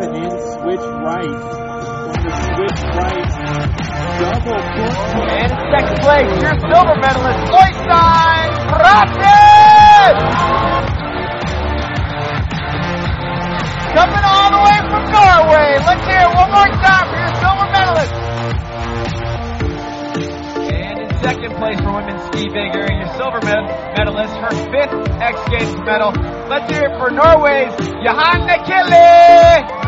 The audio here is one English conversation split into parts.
and in switch right. Switch right, double foot. And second place, your silver medalist, Oystein Bråten! Coming all the way from Norway. Let's hear it one more time for your silver medalist. And in second place for women's ski figure, your silver med- medalist, her fifth X Games medal. Let's hear it for Norway's Johanna Killi.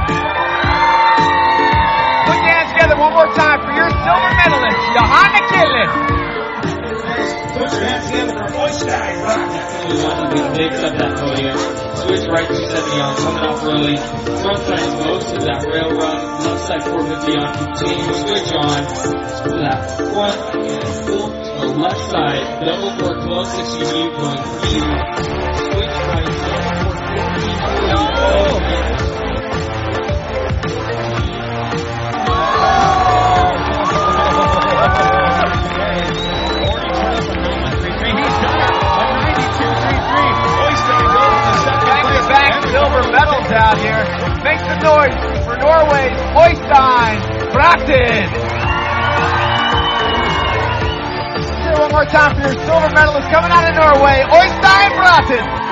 One more time for your silver medalist, Johanna podium. Switch right to 70 on, coming off early. Front side most to that rail run. Left side 450 on, continue switch on. That front the left side. Double four close 60 view going out here. Make some noise for Norway's Oystein Bråten. Here one more time for your silver medalist coming out of Norway, Oystein Bråten.